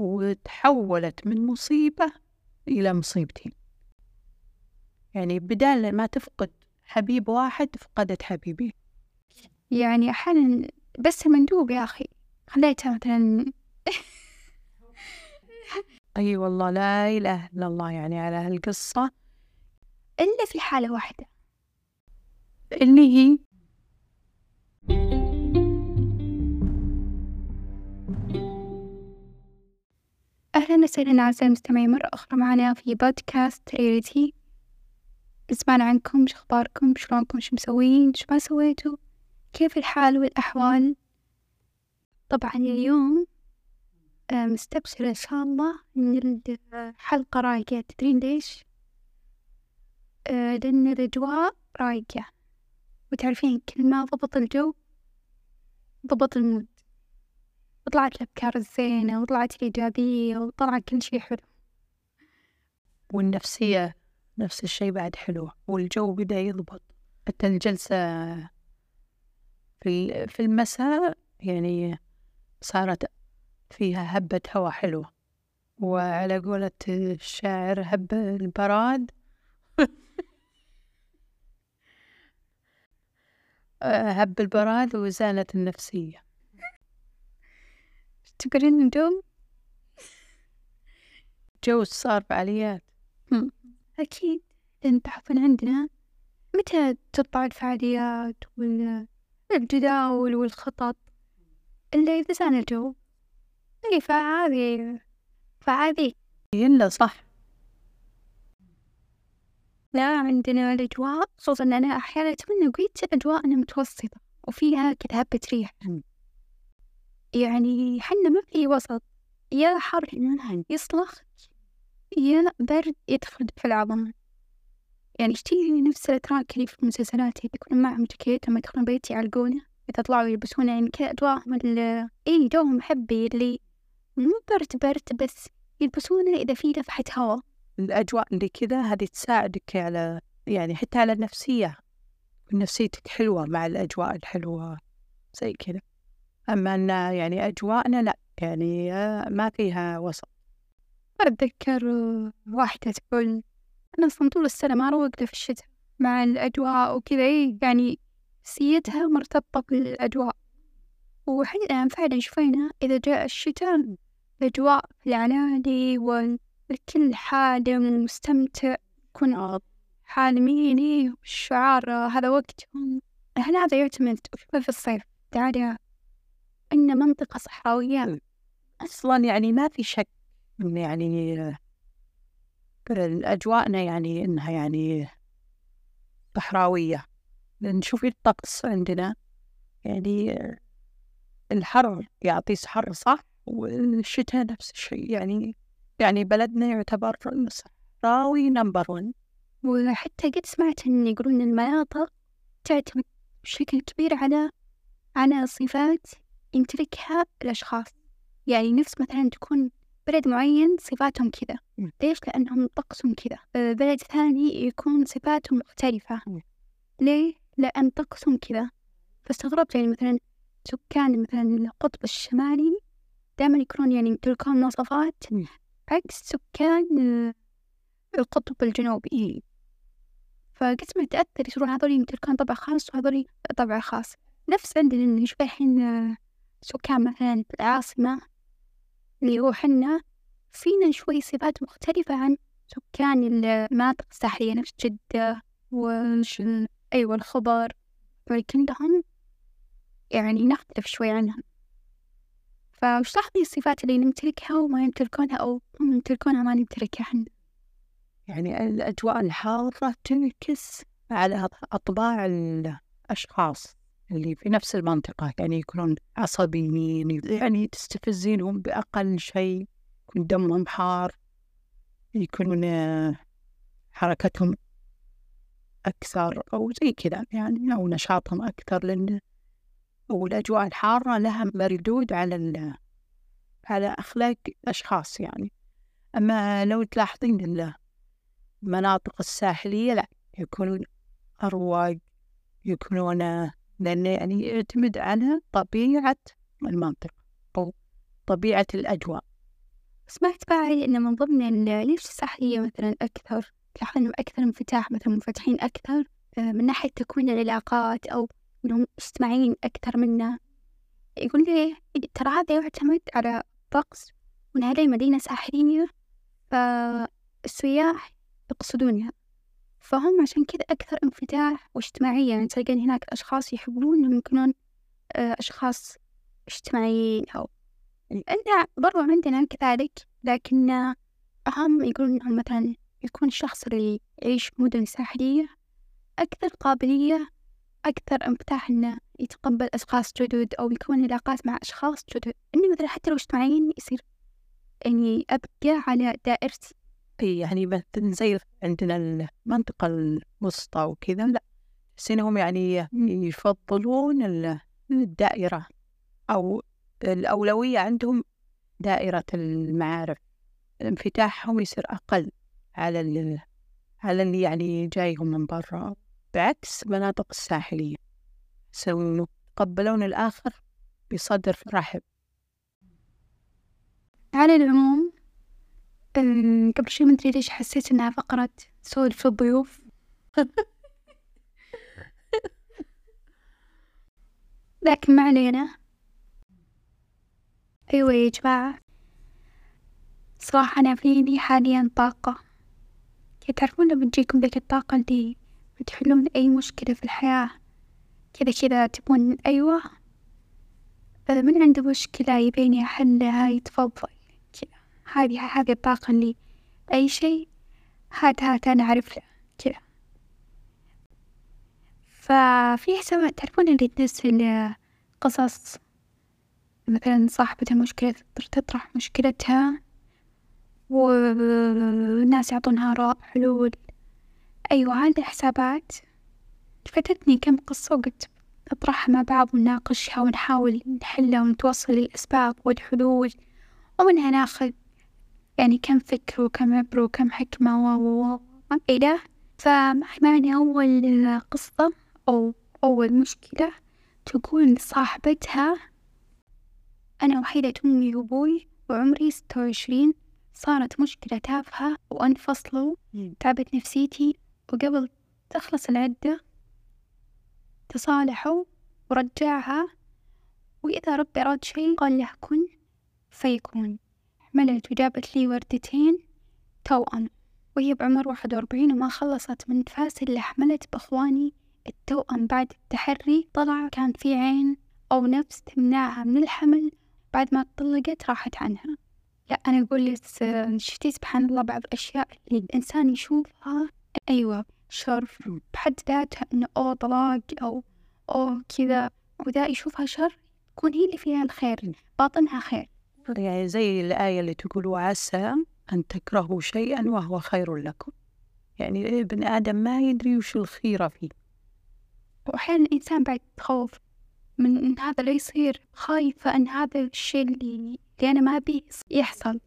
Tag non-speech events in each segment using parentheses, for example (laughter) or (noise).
وتحولت من مصيبة إلى مصيبتين يعني بدال ما تفقد حبيب واحد فقدت حبيبين يعني أحيانا بس المندوب يا أخي خليتها مثلا (laughs) أي والله لا إله إلا الله يعني على هالقصة. إلا في حالة واحدة. اللي هي؟ أهلا وسهلا أعزائي المستمعين مرة أخرى معنا في بودكاست رياليتي. نسمعنا عنكم شو أخباركم؟ شلونكم شو مسوين؟ شو ما سويتوا؟ كيف الحال والأحوال؟ طبعا اليوم آه، مستبشرة إن شاء الله إن الحلقة رايقة. تدرين ليش؟ آه، لأن الأجواء رايقة. وتعرفين كل ما ضبط الجو ضبط المود. وطلعت الأفكار الزينة وطلعت الإيجابية وطلع كل شي حلو. والنفسية نفس الشي بعد حلوة والجو بدأ يضبط. حتى الجلسة في في المساء يعني صارت فيها هبة هوا حلوة. وعلى قولة الشاعر هب البراد. (laughs) هب البراد وزالت النفسية. تقولين الجو جو صار فعاليات. أكيد. لأن تعرفون عندنا متى تطلع الفعاليات والجداول والخطط؟ إلا إذا زان الجو. إي فهذه فهذه إلا صح. لا عندنا الأجواء خصوصا أن أنا أحيانا أتمنى قلت أجواءنا متوسطة وفيها كذا هبة ريح. يعني حنا ما في وسط يا حر يصلخ يا برد يدخل في العظم. يعني اشتي نفس الأتراك اللي في المسلسلات اللي يكونون معهم جاكيت لما يدخلون بيت يعلقونه إذا طلعوا يلبسون يعني كذا أجواءهم ال إي جوهم محبي اللي مو برد برد بس يلبسونه إذا في دفحة هوا. الأجواء اللي كذا هذه تساعدك على يعني حتى على النفسية. نفسيتك حلوة مع الأجواء الحلوة زي كذا. أما أن يعني أجواءنا لا يعني آه، ما فيها وسط. أتذكر واحدة تقول أنا أصلا طول السنة ما أروق في الشتاء مع الأجواء وكذا. إيه يعني نفسيتها مرتبطة بالأجواء. وحنا فعلا شفينا إذا جاء الشتاء الأجواء في العنالي والكل حالم ومستمتع يكون حالمين والشعار هذا وقتهم. هل هذا يعتمد في الصيف؟ تعالى إن منطقة صحراوية أصلا يعني ما في شك إن يعني أجواءنا يعني إنها يعني صحراوية. لأن شوفي الطقس عندنا يعني الحر يعطي حر صح؟ والشتاء نفس الشيء. يعني يعني بلدنا يعتبر صحراوي نمبر ون وحتى قد سمعت إن يقولون المناطق تعتمد بشكل كبير على على صفات يمتلكها الأشخاص يعني نفس مثلا تكون بلد معين صفاتهم كذا. ليش؟ لأنهم طقسهم كذا بلد ثاني يكون صفاتهم مختلفة. ليه؟ لأن طقسهم كذا فاستغربت يعني مثلا سكان مثلا القطب الشمالي دائما يكونون يعني يمتلكون مواصفات. عكس سكان آه، القطب الجنوبي فقلت ما تأثر يصيرون هذول يمتلكون طبع خاص وهذول طبع خاص نفس عندنا نشوف الحين آه، سكان مثلا في العاصمة اللي هو حنا فينا شوي صفات مختلفة عن سكان المناطق الساحلية نفس جدة وش أيوة الخبر. هذول كلهم يعني نختلف شوي عنهم فوش لاحظي الصفات اللي نمتلكها وما يمتلكونها أو يمتلكونها ما نمتلكها حنا يعني الأجواء الحارة تنعكس على أطباع الأشخاص. اللي في نفس المنطقة يعني يكونون عصبيين يعني تستفزينهم بأقل شيء يكون دمهم حار يكونون آه، حركتهم أكثر أو زي كذا يعني أو نشاطهم أكثر لأن والأجواء الحارة لها مردود على على أخلاق الأشخاص يعني. أما لو تلاحظين المناطق الساحلية لا يكونون أرواق يكونون لأنه يعني يعتمد على طبيعة المنطقة أو طبيعة الأجواء. سمعت بعد إن من ضمن ليش الساحلية مثلا أكثر؟ تلاحظ إنهم أكثر انفتاح مثلا منفتحين أكثر آه، من ناحية تكوين العلاقات أو إنهم اجتماعيين أكثر منا. يقول لي ترى هذا يعتمد على الطقس وإن هذه مدينة ساحلية فالسياح يقصدونها. فهم عشان كذا أكثر انفتاح واجتماعية. يعني تلقين هناك أشخاص يحبون إنهم يكونون آه، أشخاص اجتماعيين أو عندنا برضو عندنا كذلك لكن أهم يقولون إنهم مثلا يكون الشخص اللي يعيش في مدن ساحلية أكثر قابلية أكثر انفتاح إنه يتقبل أشخاص جدد أو يكون علاقات مع أشخاص جدد. إني مثلا حتى لو اجتماعيين يصير يعني أبقى على دائرتي يعني مثلا زي عندنا المنطقة الوسطى وكذا لا بس إنهم يعني يفضلون ال- الدائرة أو الأولوية عندهم دائرة المعارف. انفتاحهم يصير أقل على ال على اللي يعني جايهم من برا بعكس المناطق الساحلية. يسوون يتقبلون الآخر بصدر رحب. على العموم قبل شوي مدري ليش حسيت إنها فقرة سولف الضيوف. (laughs) لكن ما علينا. أيوة يا جماعة. صراحة أنا فيني حاليا طاقة. كي تعرفون لما تجيكم ذيك الطاقة اللي بتحلون أي مشكلة في الحياة كذا كذا تبون أيوة. من عنده مشكلة يبيني أحلها يتفضل. هذه هذه الطاقة اللي أي شيء هات هات أنا أعرف له كذا ففي حسابات تعرفون اللي تنزل قصص مثلا صاحبة مشكلة تطرح مشكلتها والناس يعطونها آراء حلول. أيوة هذه الحسابات. فاتتني كم قصة وقلت نطرحها مع بعض ونناقشها ونحاول نحلها ونتوصل للأسباب والحلول ومنها ناخذ يعني كم فكر وكم عبرة وكم حكمة و و و إلى فمعني أول قصة أو أول مشكلة تقول صاحبتها أنا وحيدة أمي وأبوي وعمري ستة وعشرين. صارت مشكلة تافهة وأنفصلوا. تعبت نفسيتي وقبل تخلص العدة تصالحوا ورجعها. وإذا ربي أراد شي قال له كن فيكون. حملت وجابت لي وردتين توأم وهي بعمر واحد وأربعين وما خلصت من نفاس إلا حملت بإخواني التوأم. بعد التحري طلع كان في عين أو نفس تمنعها من الحمل. بعد ما طلقت راحت عنها. لا أنا أقول لك شفتي سبحان الله بعض الأشياء اللي الإنسان يشوفها؟ أيوة شر بحد ذاتها إنه أوه طلاق أو أوه كذا. وذا يشوفها شر تكون هي اللي فيها الخير باطنها خير. يعني زي الآية اللي تقول وعسى أن تكرهوا شيئا وهو خير لكم. يعني ابن آدم ما يدري وش الخيرة فيه. وأحيانا الإنسان بعد يتخوف من إن هذا لا يصير خايفة أن هذا الشيء اللي, اللي أنا ما أبيه يحصل.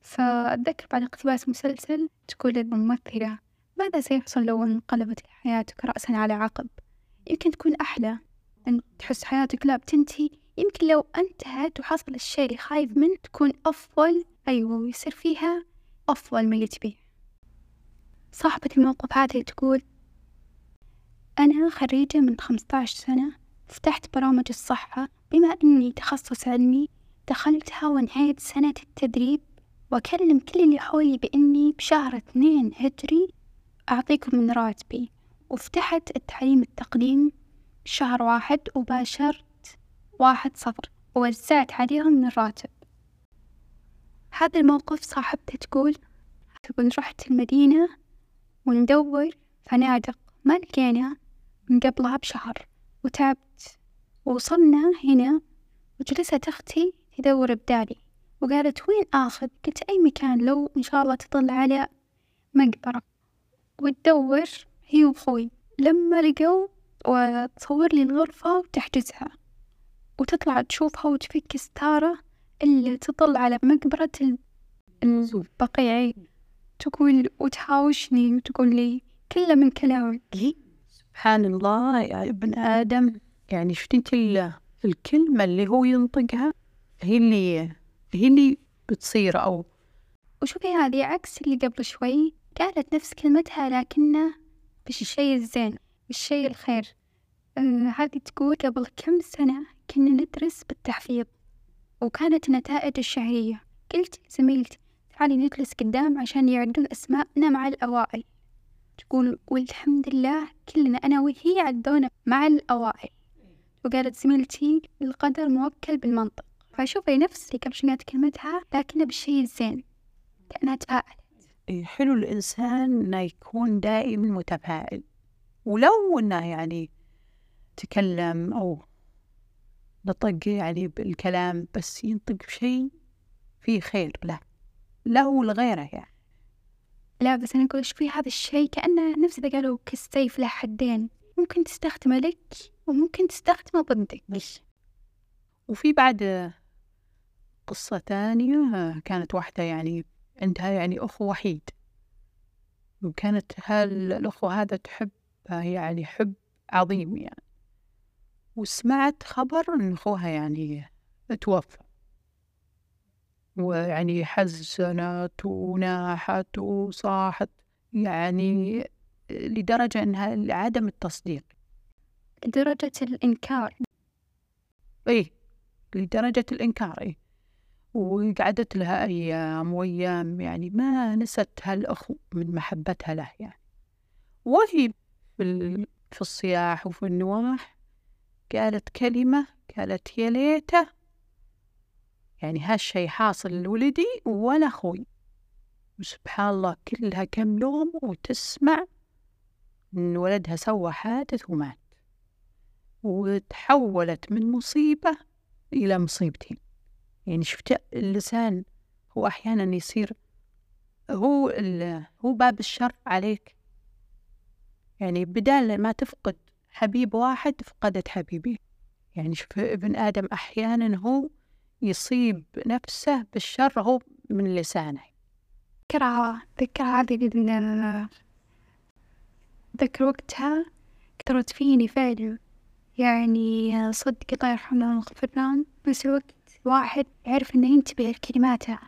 فأتذكر بعد اقتباس مسلسل تقول الممثلة ماذا سيحصل لو انقلبت حياتك رأسا على عقب؟ يمكن تكون أحلى. أن تحس حياتك لا بتنتهي يمكن لو انتهت وحصل الشيء اللي خايف منه تكون أفضل أيوة ويصير فيها أفضل من اللي تبيه. صاحبة الموقف هذه تقول أنا خريجة من خمسطعش سنة فتحت برامج الصحة. بما أني تخصص علمي دخلتها وانهيت سنة التدريب. وأكلم كل اللي حولي بإني بشهر اثنين هجري أعطيكم من راتبي. وفتحت التعليم التقديم شهر واحد وباشرت واحد صفر ووزعت عليهم من الراتب. هذا الموقف صاحبته تقول تقول رحت المدينة وندور فنادق ما لقينا من قبلها بشهر وتعبت. ووصلنا هنا وجلست أختي تدور بدالي وقالت وين آخذ؟ قلت أي مكان؟ لو إن شاء الله تطل على مقبرة. وتدور هي وأخوي. لما لقوا وتصور لي الغرفة وتحجزها. وتطلع تشوفها وتفك ستارة اللي تطل على مقبرة ال- البقيع. تقول وتهاوشني وتقول لي كله من كلامك. سبحان الله يا ابن آدم. يعني شفت انت ال- الكلمة اللي هو ينطقها؟ هي اللي هي اللي بتصير أو وشوفي هذه عكس اللي قبل شوي. قالت نفس كلمتها لكنه بالشيء الزين بالشيء الخير. آه هذه تقول قبل كم سنة كنا ندرس بالتحفيظ وكانت النتائج الشهرية قلت لزميلتي تعالي نجلس قدام عشان يعدون أسماءنا مع الأوائل. تقول والحمد لله كلنا أنا وهي عدونا مع الأوائل. وقالت زميلتي القدر موكل بالمنطق. فشوفي نفس اللي قبل شوية كلمتها لكنه بالشيء الزين كأنها تفاءلت. إيه، حلو الإنسان إنه يكون دائما متفائل. ولو إنه يعني تكلم أو نطق يعني بالكلام بس ينطق بشيء فيه خير. له له ولغيره يعني. لا بس أنا أقول شوفي هذا الشيء؟ كأنه نفس إذا قالوا كالسيف له حدين ممكن تستخدمه لك وممكن تستخدمه ضدك. وفي بعد قصة ثانية كانت واحدة يعني عندها يعني أخو وحيد. وكانت هالأخو هذا تحب يعني حب عظيم يعني. وسمعت خبر إن أخوها يعني توفى ويعني حزنت وناحت وصاحت يعني لدرجة إنها لعدم التصديق. لدرجة الإنكار. إيه لدرجة الإنكار إيه. وقعدت لها أيام وأيام يعني ما نست هالأخو من محبتها له يعني. وهي في الصياح وفي النواح. قالت كلمة قالت يا ليته. يعني هالشي حاصل لولدي ولا أخوي. وسبحان الله كلها كم يوم وتسمع إن ولدها سوى حادث ومات. وتحولت من مصيبة إلى مصيبتين. يعني شفت اللسان هو أحيانا يصير هو هو باب الشر عليك. يعني بدال ما تفقد حبيب واحد فقدت حبيبين يعني شوف ابن آدم أحيانا هو يصيب نفسه بالشر هو من لسانه. ذكرها ذكر هذه ذكر وقتها كثرت فيني فعلا. يعني صدق الله يرحمه له بس الوقت واحد يعرف إنه ينتبه لكلماته.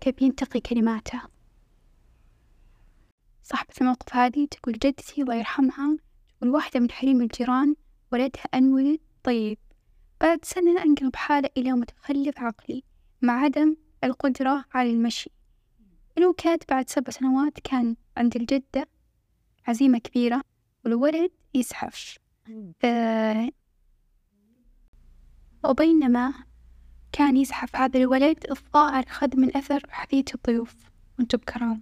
كيف ينتقي كلماته. صاحبة الموقف هذه تقول جدتي الله يرحمها تقول واحدة من حريم الجيران ولدها أنولد طيب. بعد سنة أنقلب حالة إلى متخلف عقلي مع عدم القدرة على المشي. الوكاد بعد سبع سنوات كان عند الجدة عزيمة كبيرة والولد يزحف آه وبينما كان يزحف هذا الولد الظاهر خذ من أثر حديث الضيوف وانتو بكرامة.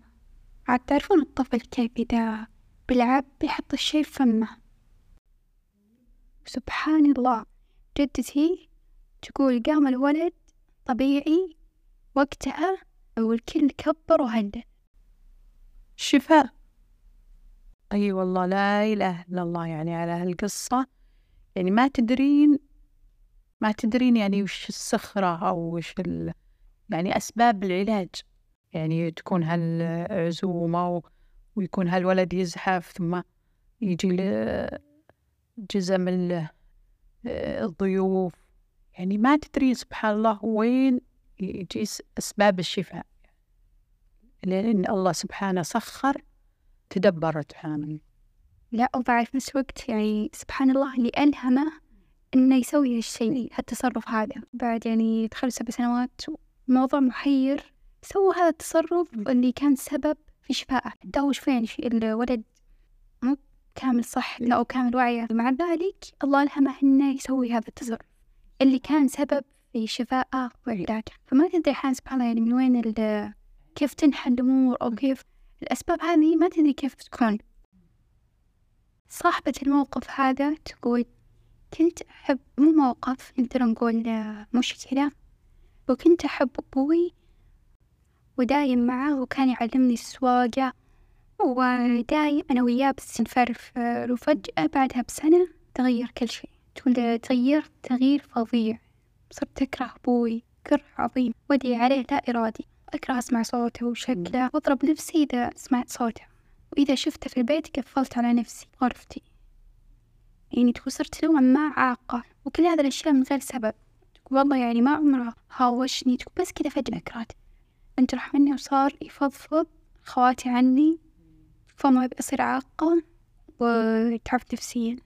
عاد تعرفون الطفل كيف إذا بيلعب بيحط الشي في فمه. سبحان الله جدتي تقول قام الولد طبيعي وقتها والكل كبر وهدى. شفاء أي والله لا إله إلا الله يعني على هالقصة. يعني ما تدرين ما تدرين يعني وش الصخرة أو وش ال... يعني أسباب العلاج. يعني تكون هالعزومة و... ويكون هالولد يزحف ثم يجي جزء من الضيوف. يعني ما تدري سبحان الله وين يجي أسباب الشفاء. لأن الله سبحانه سخر تدبرت حامل لا وبعد في نفس الوقت يعني سبحان الله اللي ألهمه إنه يسوي هالشيء هالتصرف هذا. بعد يعني دخل سبع سنوات موضوع محير سوى هذا التصرف اللي كان سبب في شفائه حتى هو شوي يعني الولد مو كامل صح أو كامل وعيه. مع ذلك الله ألهمه إنه يسوي هذا التصرف اللي كان سبب في شفائه وعلاجه فما تدري حال سبحان الله يعني من وين كيف تنحل الأمور أو كيف الأسباب هذه ما تدري كيف تكون. صاحبة الموقف هذا تقول كنت أحب مو موقف نقدر نقول مشكلة. وكنت أحب أبوي ودايم معاه وكان يعلمني السواقة. ودايم أنا وياه بس نفرفر وفجأة بعدها بسنة تغير كل شيء. تقول تغيرت تغيير فظيع. صرت أكره أبوي. كره عظيم. ودي عليه لا إرادي. أكره أسمع صوته وشكله. وأضرب نفسي إذا سمعت صوته. وإذا شفته في البيت قفلت على نفسي. غرفتي يعني تقول صرت نوعا ما عاقة. وكل هذا الأشياء من غير سبب. والله يعني ما عمره هاوشني. بس كذا فجأة. كرهت انجرح مني وصار يفضفض خواتي عني فما بأصير عاقة وتعبت نفسيا.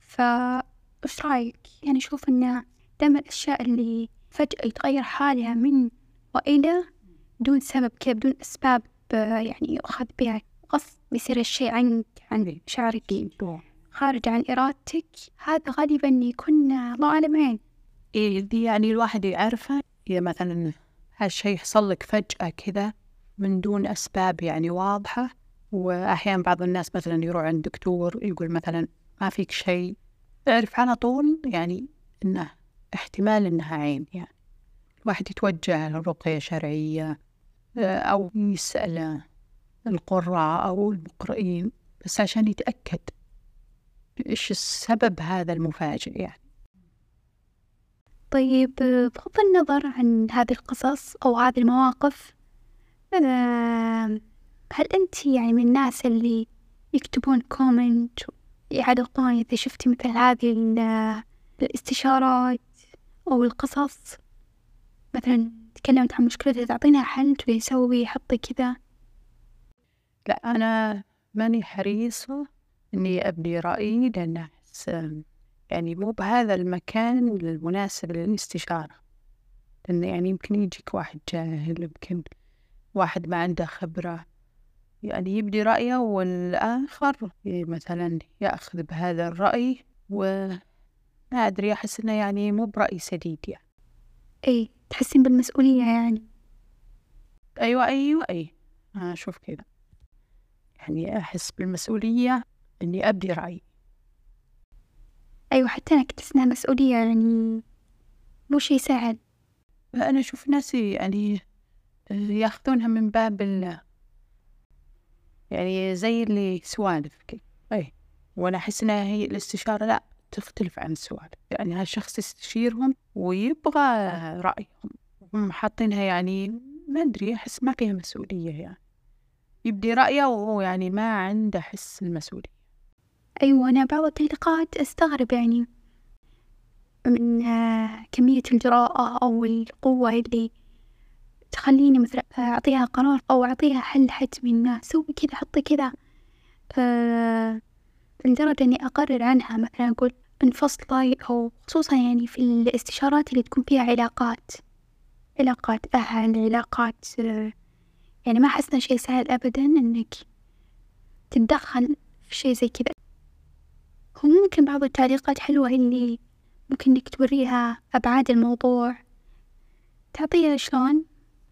فإيش رأيك؟ يعني أشوف إن دائما الأشياء اللي فجأة يتغير حالها من وإلى بدون سبب كذا بدون أسباب يعني يؤخذ بها غصب يصير الشيء عنك عن مشاعرك خارج عن إرادتك. هذا غالبا يكون الله أعلم إيه دي يعني الواحد يعرفه إذا مثلا هالشيء يحصل لك فجأة كذا من دون أسباب يعني واضحة. وأحيانا بعض الناس مثلا يروح عند دكتور يقول مثلا ما فيك شيء. اعرف على طول يعني إنه احتمال إنها عين يعني. الواحد يتوجه لرقية شرعية أو يسأل القراء أو المقرئين بس عشان يتأكد إيش السبب هذا المفاجئ يعني. طيب بغض النظر عن هذه القصص أو هذه المواقف هل أنت يعني من الناس اللي يكتبون كومنت يعلقون إذا شفتي مثل هذه الاستشارات أو القصص مثلا تكلمت عن مشكلة تعطينا حل تبي يسوي حطي كذا؟ لا أنا ماني حريصة إني أبدي رأيي لأن أحس يعني مو بهذا المكان المناسب للاستشارة. لأن يعني يمكن يجيك واحد جاهل يمكن واحد ما عنده خبرة. يعني يبدي رأيه والآخر مثلا يأخذ بهذا الرأي وما أدري أحس إنه يعني مو برأي سديد يعني. أي تحسين بالمسؤولية يعني. أيوة أيوة أي. أنا أشوف كذا. يعني أحس بالمسؤولية إني أبدي رأيي. أيوة حتى أنا كنت أحس مسؤولية يعني مو شي سهل أنا أشوف ناس يعني ياخذونها من باب ال يعني زي اللي سوالف كي أي وأنا أحس إنها هي الاستشارة لا تختلف عن السوالف. يعني هالشخص يستشيرهم ويبغى رأيهم. هم حاطينها يعني ما أدري أحس ما فيها مسؤولية يعني. يبدي رأيه وهو يعني ما عنده حس المسؤولية. أيوة أنا بعض التعليقات أستغرب يعني من كمية الجراءة أو القوة اللي تخليني مثلا أعطيها قرار أو أعطيها حل حتمي إنه سوي كذا حطي كذا. لدرجة إني أقرر عنها مثلا أقول انفصلي أو خصوصا يعني في الاستشارات اللي تكون فيها علاقات علاقات أهل علاقات يعني ما أحس شي سهل أبدا إنك تتدخل في شي زي كذا. هو ممكن بعض التعليقات حلوة اللي ممكن إنك توريها أبعاد الموضوع. تعطيها شلون؟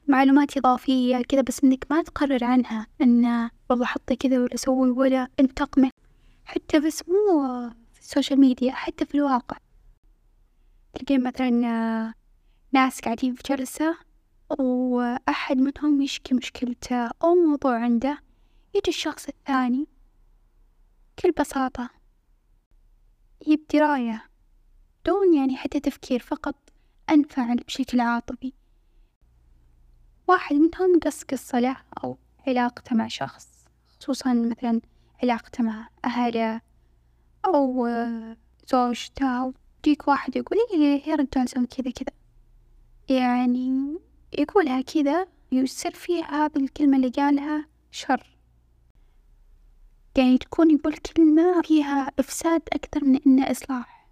معلومات إضافية كذا بس إنك ما تقرر عنها. إن والله حطي كذا ولا سوي ولا انتقمي حتى بس مو في ال social media حتى في الواقع. تلقين مثلا ناس قاعدين في جلسة وأحد منهم يشكي مشكلته أو موضوع عنده يجي الشخص الثاني بكل بساطة. يبدي راية دون يعني حتى تفكير فقط أنفعل بشكل عاطفي. واحد منهم قص قصة له أو علاقته مع شخص خصوصا مثلا علاقته مع أهله أو زوجته ويجيك واحد يقول إيه يا رجال سوي كذا كذا. يعني يقولها كذا يصير فيه هذه الكلمة اللي قالها شر. يعني تكون يقول كلمة فيها إفساد أكثر من إنه إصلاح.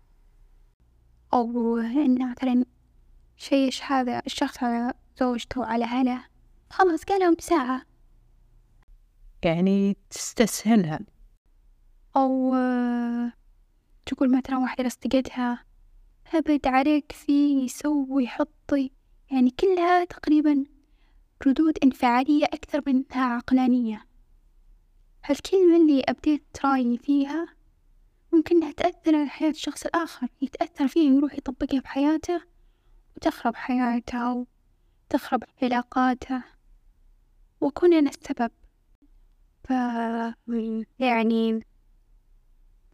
أو إنه مثلا شيش هذا الشخص على زوجته وعلى أهله خلاص قالهم بساعة. يعني تستسهلها. أو تقول مثلا واحدة أصدقتها هبد عليك فيه سوي حطي. يعني كلها تقريبا ردود انفعالية أكثر منها عقلانية. هالكلمة اللي أبديت رايي فيها ممكن إنها تأثر على حياة الشخص الآخر؟ يتأثر فيها يروح يطبقها في حياته وتخرب حياته تخرب علاقاته وأكون أنا السبب. ف يعني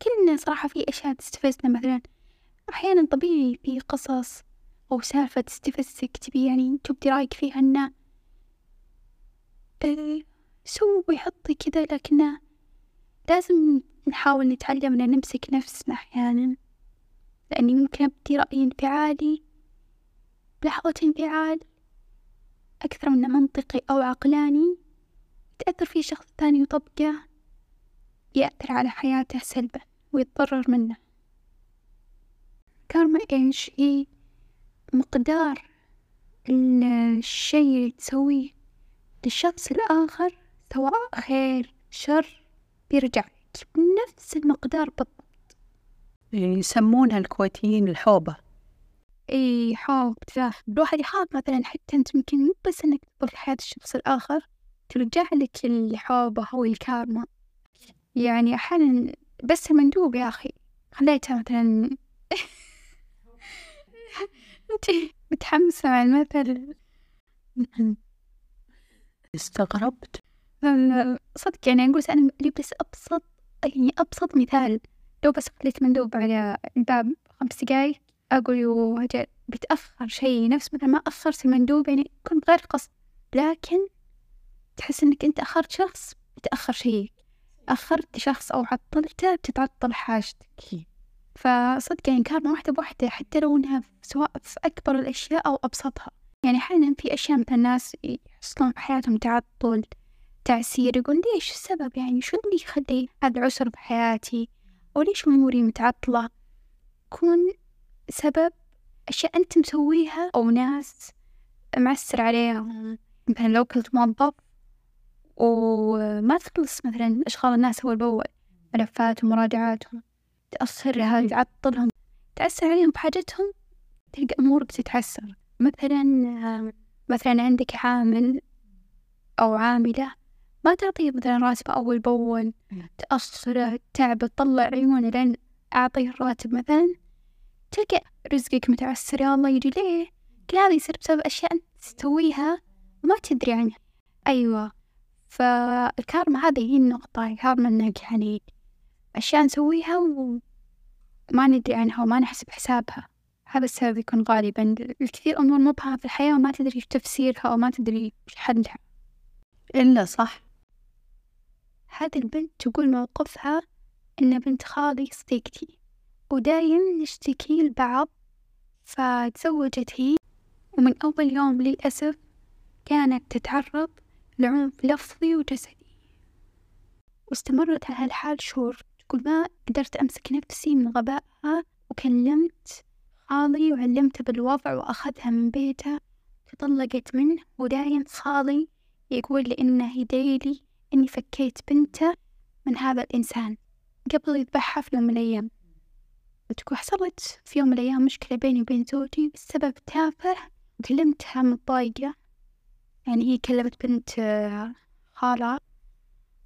كلنا صراحة في أشياء تستفزنا. مثلا أحيانا طبيعي في قصص أو سالفة تستفزك تبي يعني تبدي رأيك فيها إنه إيه سوي حطي كذا لكنه لازم نحاول نتعلم إن نمسك نفسنا أحيانا. لأني ممكن أبدي رأي انفعالي بلحظة انفعال أكثر منه منطقي أو عقلاني. يتأثر فيه شخص ثاني ويطبقه يأثر على حياته سلبا ويتضرر منه. كارما إيش؟ هي مقدار الشيء اللي تسويه للشخص الآخر سواء خير شر بيرجع. لك بنفس المقدار بالضبط؟ يعني يسمونها الكويتيين الحوبة. إي حب تفاح الواحد يخاف مثلا حتى أنت ممكن مو بس إنك تدخل حياة الشخص الآخر ترجع لك الحوبة أو الكارما. يعني أحيانا بس المندوب يا أخي. خليتها مثلا (laughs) أنت متحمسة مع المثل. استغربت. صدق يعني أقول أنا لي بس أبسط يعني أبسط مثال. لو بس خليت مندوب على الباب خمس دقايق أقول يو أجل بتأخر شي نفس مثل ما أخرت المندوب يعني كنت غير قصد لكن تحس إنك أنت أخرت شخص بتأخر شيء. أخرت شخص أو عطلته بتتعطل حاجتك. فصدق يعني كارما واحدة بواحدة حتى لو إنها سواء في أكبر الأشياء أو أبسطها. يعني أحيانا في أشياء مثل الناس يحصلون في حياتهم تعطل تعسير يقول ليش السبب؟ يعني شو اللي يخلي هذا العسر بحياتي أو ليش أموري متعطلة؟ يكون سبب أشياء أنت مسويها أو ناس معسر عليهم. مثلا لو كنت موظف وما تخلص مثلا أشغال الناس أول بأول ملفاتهم ومراجعاتهم تأخرها تعطلهم تأثر عليهم بحاجتهم تلقى أمورك تتعسر. مثلا مثلا عندك عامل أو عاملة ما تعطيه مثلا راتب أول بأول تأخره تعب تطلع عيونه لين أعطيه الراتب مثلا تلقى رزقك متعسر يا الله يجي ليه؟ كل هذا يصير بسبب أشياء أنت تسويها وما تدري عنها. أيوة. فالكارما هذه هي النقطة الكارما إنك يعني أشياء نسويها وما ندري عنها وما نحسب حسابها. هذا السبب يكون غالبا. الكثير أمور مبهمة في الحياة وما تدري تفسيرها وما تدري إيش حلها. إلا صح. هذه البنت تقول موقفها إن بنت خالي صديقتي ودايم نشتكي لبعض فتزوجت هي ومن أول يوم للأسف كانت تتعرض لعنف لفظي وجسدي. واستمرت على هالحال شهور. تقول ما قدرت أمسك نفسي من غبائها وكلمت خالي وعلمته بالوضع وأخذها من بيته تطلقت منه ودايم خالي يقول لي إنه يدعيلي إني فكيت بنته من هذا الإنسان قبل يذبحها في يوم من الأيام. وتقول حصلت في يوم من الأيام مشكلة بيني وبين زوجي بسبب تافه. وكلمتها متضايقة. يعني هي كلمت بنت خالها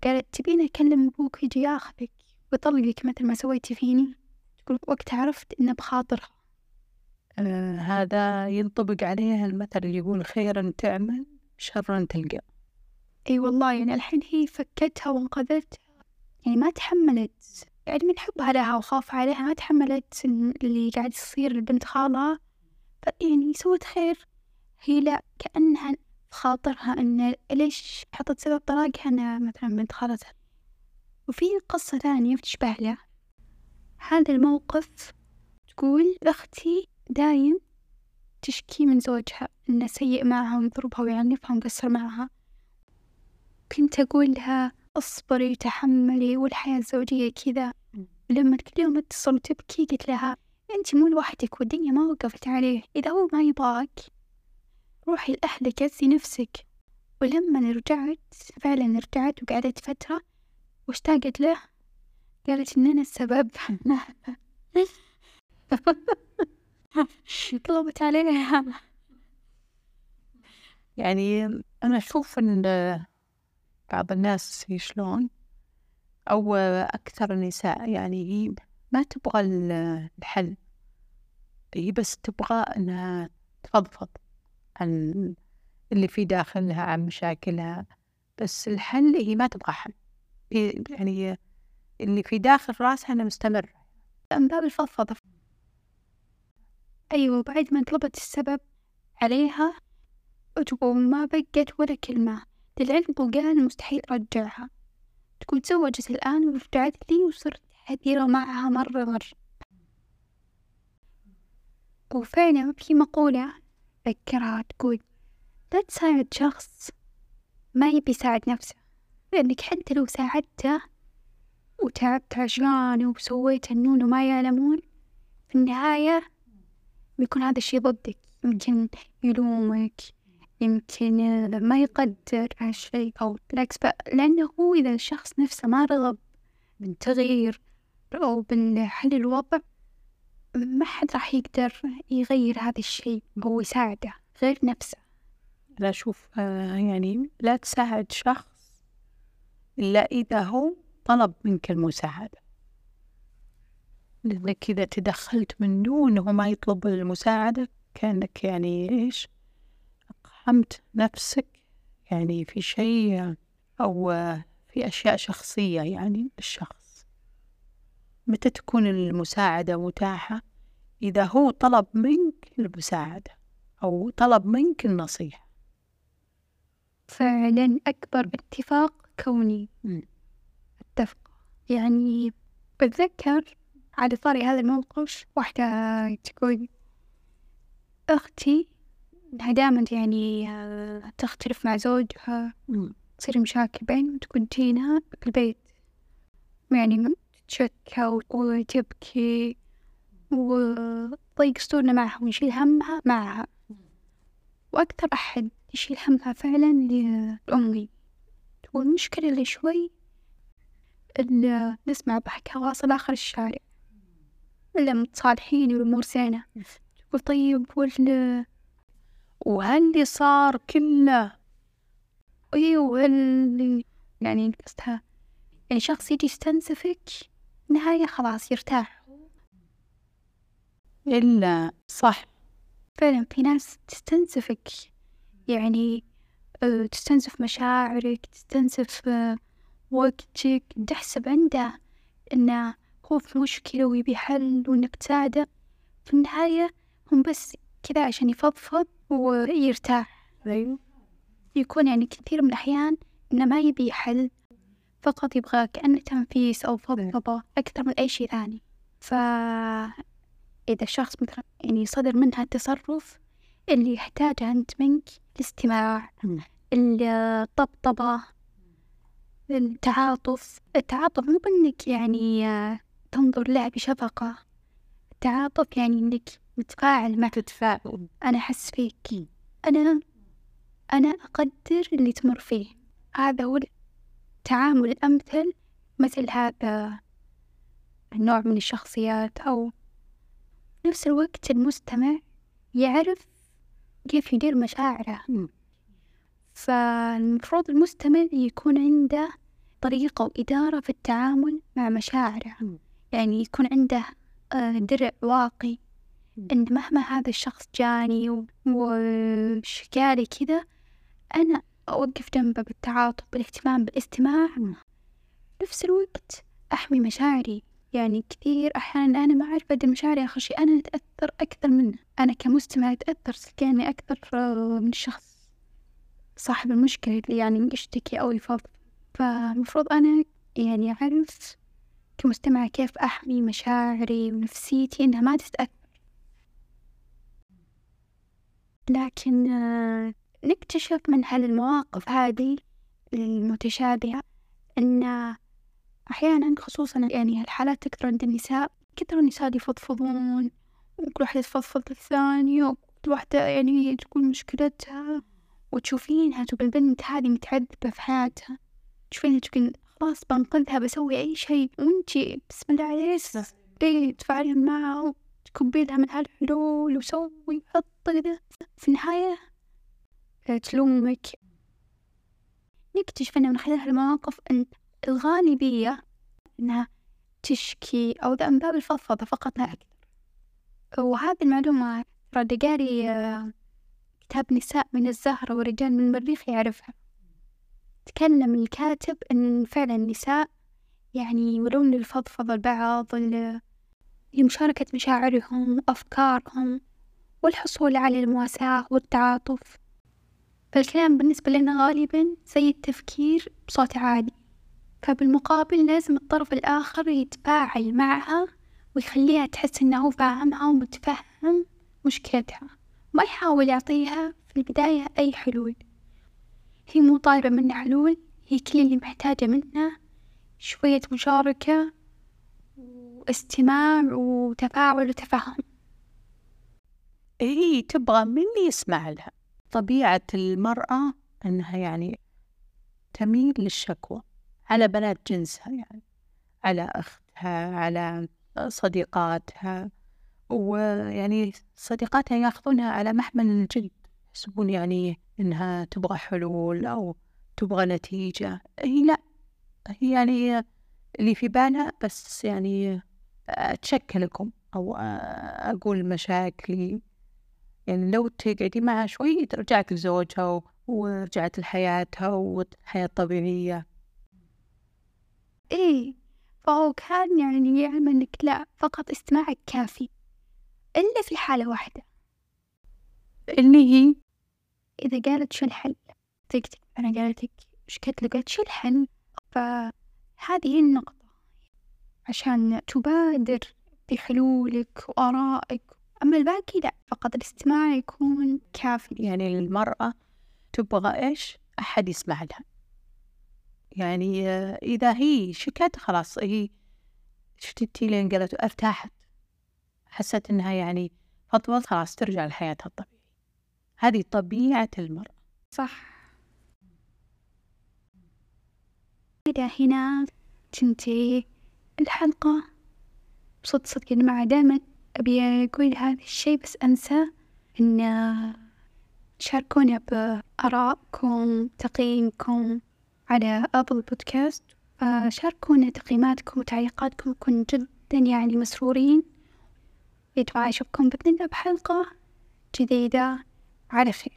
قالت تبين أكلم أبوك يجي ياخذك ويطلقك مثل ما سويتي فيني. تقول وقتها عرفت إنه بخاطرها. آه هذا ينطبق عليها المثل اللي يقول خيرا تعمل شرا تلقى. إي والله يعني الحين هي فكتها وانقذتها. يعني ما تحملت. يعني من حبها لها وخوفها عليها ما تحملت اللي قاعد يصير لبنت خالها. يعني سوت خير. هي لا كأنها خاطرها إن ليش حطت سبب طلاقها أنا مثلا بنت خالتها. وفي قصة ثانية بتشبه له هذا الموقف تقول أختي دايم تشكي من زوجها إنه سيء معها ويضربها ويعنفها ومقصر معها. كنت أقول لها اصبري وتحملي والحياة الزوجية كذا. لما كل يوم اتصل وتبكي قلت لها أنت مو لوحدك والدنيا ما وقفت عليه إذا هو ما يبغاك روحي لأهلك عزي نفسك. ولما رجعت فعلا رجعت وقعدت فترة واشتاقت له قالت إن أنا السبب. (laughs) طلبت عليها. يعني أنا أشوف إن بعض الناس شلون أو أكثر النساء يعني هي ما تبغى الحل. هي بس تبغى إنها تفضفض عن اللي في داخلها عن مشاكلها. بس الحل هي ما تبغى حل. يعني اللي في داخل راسها أنا مستمر من باب الفضفضة. أيوة بعد ما طلبت السبب عليها وتقول ما بقت ولا كلمة. للعلم وقال مستحيل أرجعها. تقول تزوجت الآن ورجعت لي وصرت حذرة معها مرة مرة. وفعلا في مقولة أتذكرها تقول لا تساعد شخص ما يبي يساعد نفسه لأنك حتى لو ساعدته وتعبت عشانه وسويت النون وما يعلمون في النهاية بيكون هذا الشي ضدك يمكن يلومك. يمكن ما يقدر هالشي أو بالعكس لأنه هو إذا الشخص نفسه ما رغب بالتغيير أو بالحل الوضع ما حد راح يقدر يغير هذا الشي أو يساعده غير نفسه. لا أشوف آه يعني لا تساعد شخص إلا إذا هو طلب منك المساعدة. لأنك إذا تدخلت من دونه ما يطلب المساعدة كأنك يعني إيش؟ أقحمت نفسك؟ يعني في شيء أو في أشياء شخصية يعني للشخص؟ متى تكون المساعدة متاحة؟ إذا هو طلب منك المساعدة أو طلب منك النصيحة. فعلا أكبر اتفاق كوني. أتفق. يعني بتذكر على طاري هذا الموقف واحدة تقول أختي إنها دائما يعني آه، تختلف مع زوجها تصير مشاكل بينهم تكون تجينا في البيت. يعني تتشكى وتبكي وضيق صدورنا معها ونشيل همها معها. وأكثر أحد يشيل همها فعلا لأمي. والمشكلة اللي شوي اللي نسمع ضحكها واصل آخر الشارع. إلا متصالحين والأمور زينة تقول طيب وال وهاللي صار كله. أيوة اللي يعني قصدها يعني شخص يجي يستنزفك نهاية خلاص يرتاح. إلا صح فعلا في ناس تستنزفك. يعني آه، تستنزف مشاعرك تستنزف آه، وقتك. تحسب عنده إنه هو في مشكلة ويبي حل وإنك تساعده في النهاية هم بس كذا عشان يفضفض. ويرتاح. يكون يعني كثير من الأحيان إنه ما يبي حل فقط يبغى كأنه تنفيس أو فضفضة أكثر من أي شيء ثاني. فإذا الشخص مثلا يعني صدر منها التصرف اللي يحتاجه أنت منك الاستماع الطبطبة التعاطف. التعاطف مو بأنك يعني تنظر له بشفقة. التعاطف يعني إنك متفاعل معه تتفاعل أنا أحس فيك. أنا أنا أقدر اللي تمر فيه. هذا هو التعامل الأمثل مثل هذا النوع من الشخصيات أو نفس الوقت المستمع يعرف كيف يدير مشاعره. فالمفروض المستمع يكون عنده طريقة وإدارة في التعامل مع مشاعره. يعني يكون عنده آه، درع واقي إن مهما هذا الشخص جاني وشكالي كذا أنا أوقف جنبه بالتعاطف بالاهتمام بالاستماع. نفس الوقت أحمي مشاعري. يعني كثير أحيانا أنا ما أعرف أدي مشاعري آخر شيء أنا أتأثر أكثر منه. أنا كمستمع أتأثر كأني أكثر من الشخص صاحب المشكلة اللي يعني يشتكي أو يفضل فالمفروض أنا يعني أعرف كمستمع كيف أحمي مشاعري ونفسيتي إنها ما تتأثر. لكن آه، نكتشف من هالمواقف هذه المتشابهة أن أحيانا خصوصا يعني هالحالات تكثر عند النساء كثر النساء يفضفضون وكل واحدة تفضفض للثانية وكل واحدة يعني تقول مشكلتها وتشوفينها تبقى البنت هذه متعذبة في حياتها تشوفينها تقول خلاص بنقذها بسوي أي شيء وانتي بسم الله عليك إيه تفاعلين معها وتكبي لها من هالحلول وسوي حط كذا في النهاية. تلومك نكتشف أن من خلال هالمواقف أن الغالبية أنها تشكي أو ذا من باب الفضفضة فقط لا أكثر. وهذه المعلومة رد قاري آه، كتاب نساء من الزهرة ورجال من المريخ يعرفها. تكلم الكاتب أن فعلا النساء يعني يولون للفضفضة البعض لمشاركة مشاعرهم وأفكارهم والحصول على المواساة والتعاطف. فالكلام بالنسبة لنا غالبا زي التفكير بصوت عالي. فبالمقابل لازم الطرف الآخر يتفاعل معها ويخليها تحس إنه فاهمها ومتفهم مشكلتها ما يحاول يعطيها في البداية أي حلول. هي مو طالبة منا حلول هي كل اللي محتاجة منا شوية مشاركة واستماع وتفاعل وتفهم هي تبغى من اللي يسمع لها. طبيعة المرأة أنها يعني تميل للشكوى على بنات جنسها يعني على أختها على صديقاتها ويعني صديقاتها ياخذونها على محمل الجد يحسبون يعني إنها تبغى حلول أو تبغى نتيجة. هي لا هي يعني اللي في بالها بس يعني أتشكلكم أو أقول مشاكلي. يعني لو تقعدي معها شوي رجعت لزوجها ورجعت لحياتها والحياة الطبيعية. إيه فهو كان يعني يعلم إنك لا فقط استماعك كافي إلا في حالة واحدة. اللي هي؟ إذا قالت شو الحل؟ تكتب أنا قالت لك إيش قلت قالت شو الحل؟ فهذه هي النقطة. عشان تبادر بحلولك وآرائك. أما الباقي لا فقط الاستماع يكون كافي. يعني المرأة تبغى إيش؟ أحد يسمع لها. يعني إذا هي شكت خلاص هي شتتي لين قالت ارتاحت حست إنها يعني فضفضت خلاص ترجع لحياتها الطبيعية. هذه طبيعة المرأة. صح. إلى هنا. تنتهي. الحلقة. بصدق صدق يا جماعة دائما أبي أقول هذا الشي بس أنسى إن تشاركونا بآرائكم تقييمكم على أبل بودكاست شاركونا تقييماتكم وتعليقاتكم. نكون جدا يعني مسرورين. يا جماعة أشوفكم بإذن الله بحلقة جديدة. على خير.